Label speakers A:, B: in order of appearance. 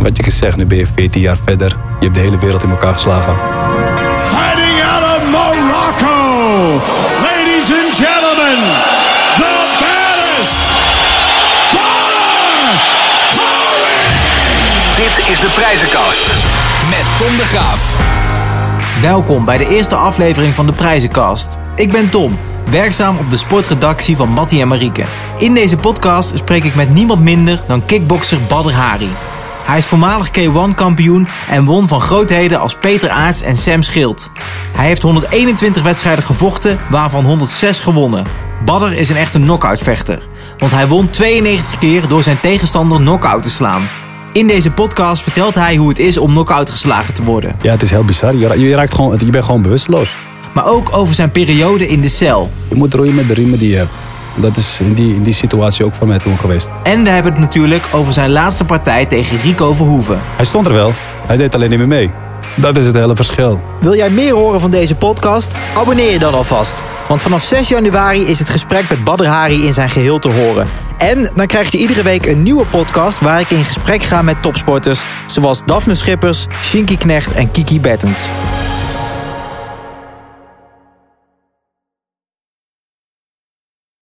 A: En wat je zeggen, nu ben je 14 jaar verder. Je hebt de hele wereld in elkaar geslagen.
B: Fighting out of Morocco, ladies and gentlemen, the baddest!
C: Dit is de prijzenkast met Tom de Graaf.
D: Welkom bij de eerste aflevering van de Prijzenkast. Ik ben Tom, werkzaam op de sportredactie van Mattie en Marieke. In deze podcast spreek ik met niemand minder dan kickbokser Badr Hari. Hij is voormalig K1-kampioen en won van grootheden als Peter Aarts en Sam Schild. Hij heeft 121 wedstrijden gevochten, waarvan 106 gewonnen. Badr is een echte knock-outvechter, want hij won 92 keer door zijn tegenstander knock-out te slaan. In deze podcast vertelt hij hoe het is om knock-out geslagen te worden.
A: Ja, het is heel bizar. Je, raakt gewoon, je bent gewoon bewusteloos.
D: Maar ook over zijn periode in de cel.
A: Je moet roeien met de riemen die je hebt. Dat is in die, in die situatie ook voor mij toen geweest.
D: En we hebben het natuurlijk over zijn laatste partij tegen Rico Verhoeven.
A: Hij stond er wel. Hij deed alleen niet meer mee. Dat is het hele verschil.
E: Wil jij meer horen van deze podcast? Abonneer je dan alvast. Want vanaf 6 januari is het gesprek met Badr Hari in zijn geheel te horen. En dan krijg je iedere week een nieuwe podcast waar ik in gesprek ga met topsporters... zoals Daphne Schippers, Shinky Knecht en Kiki Bettens.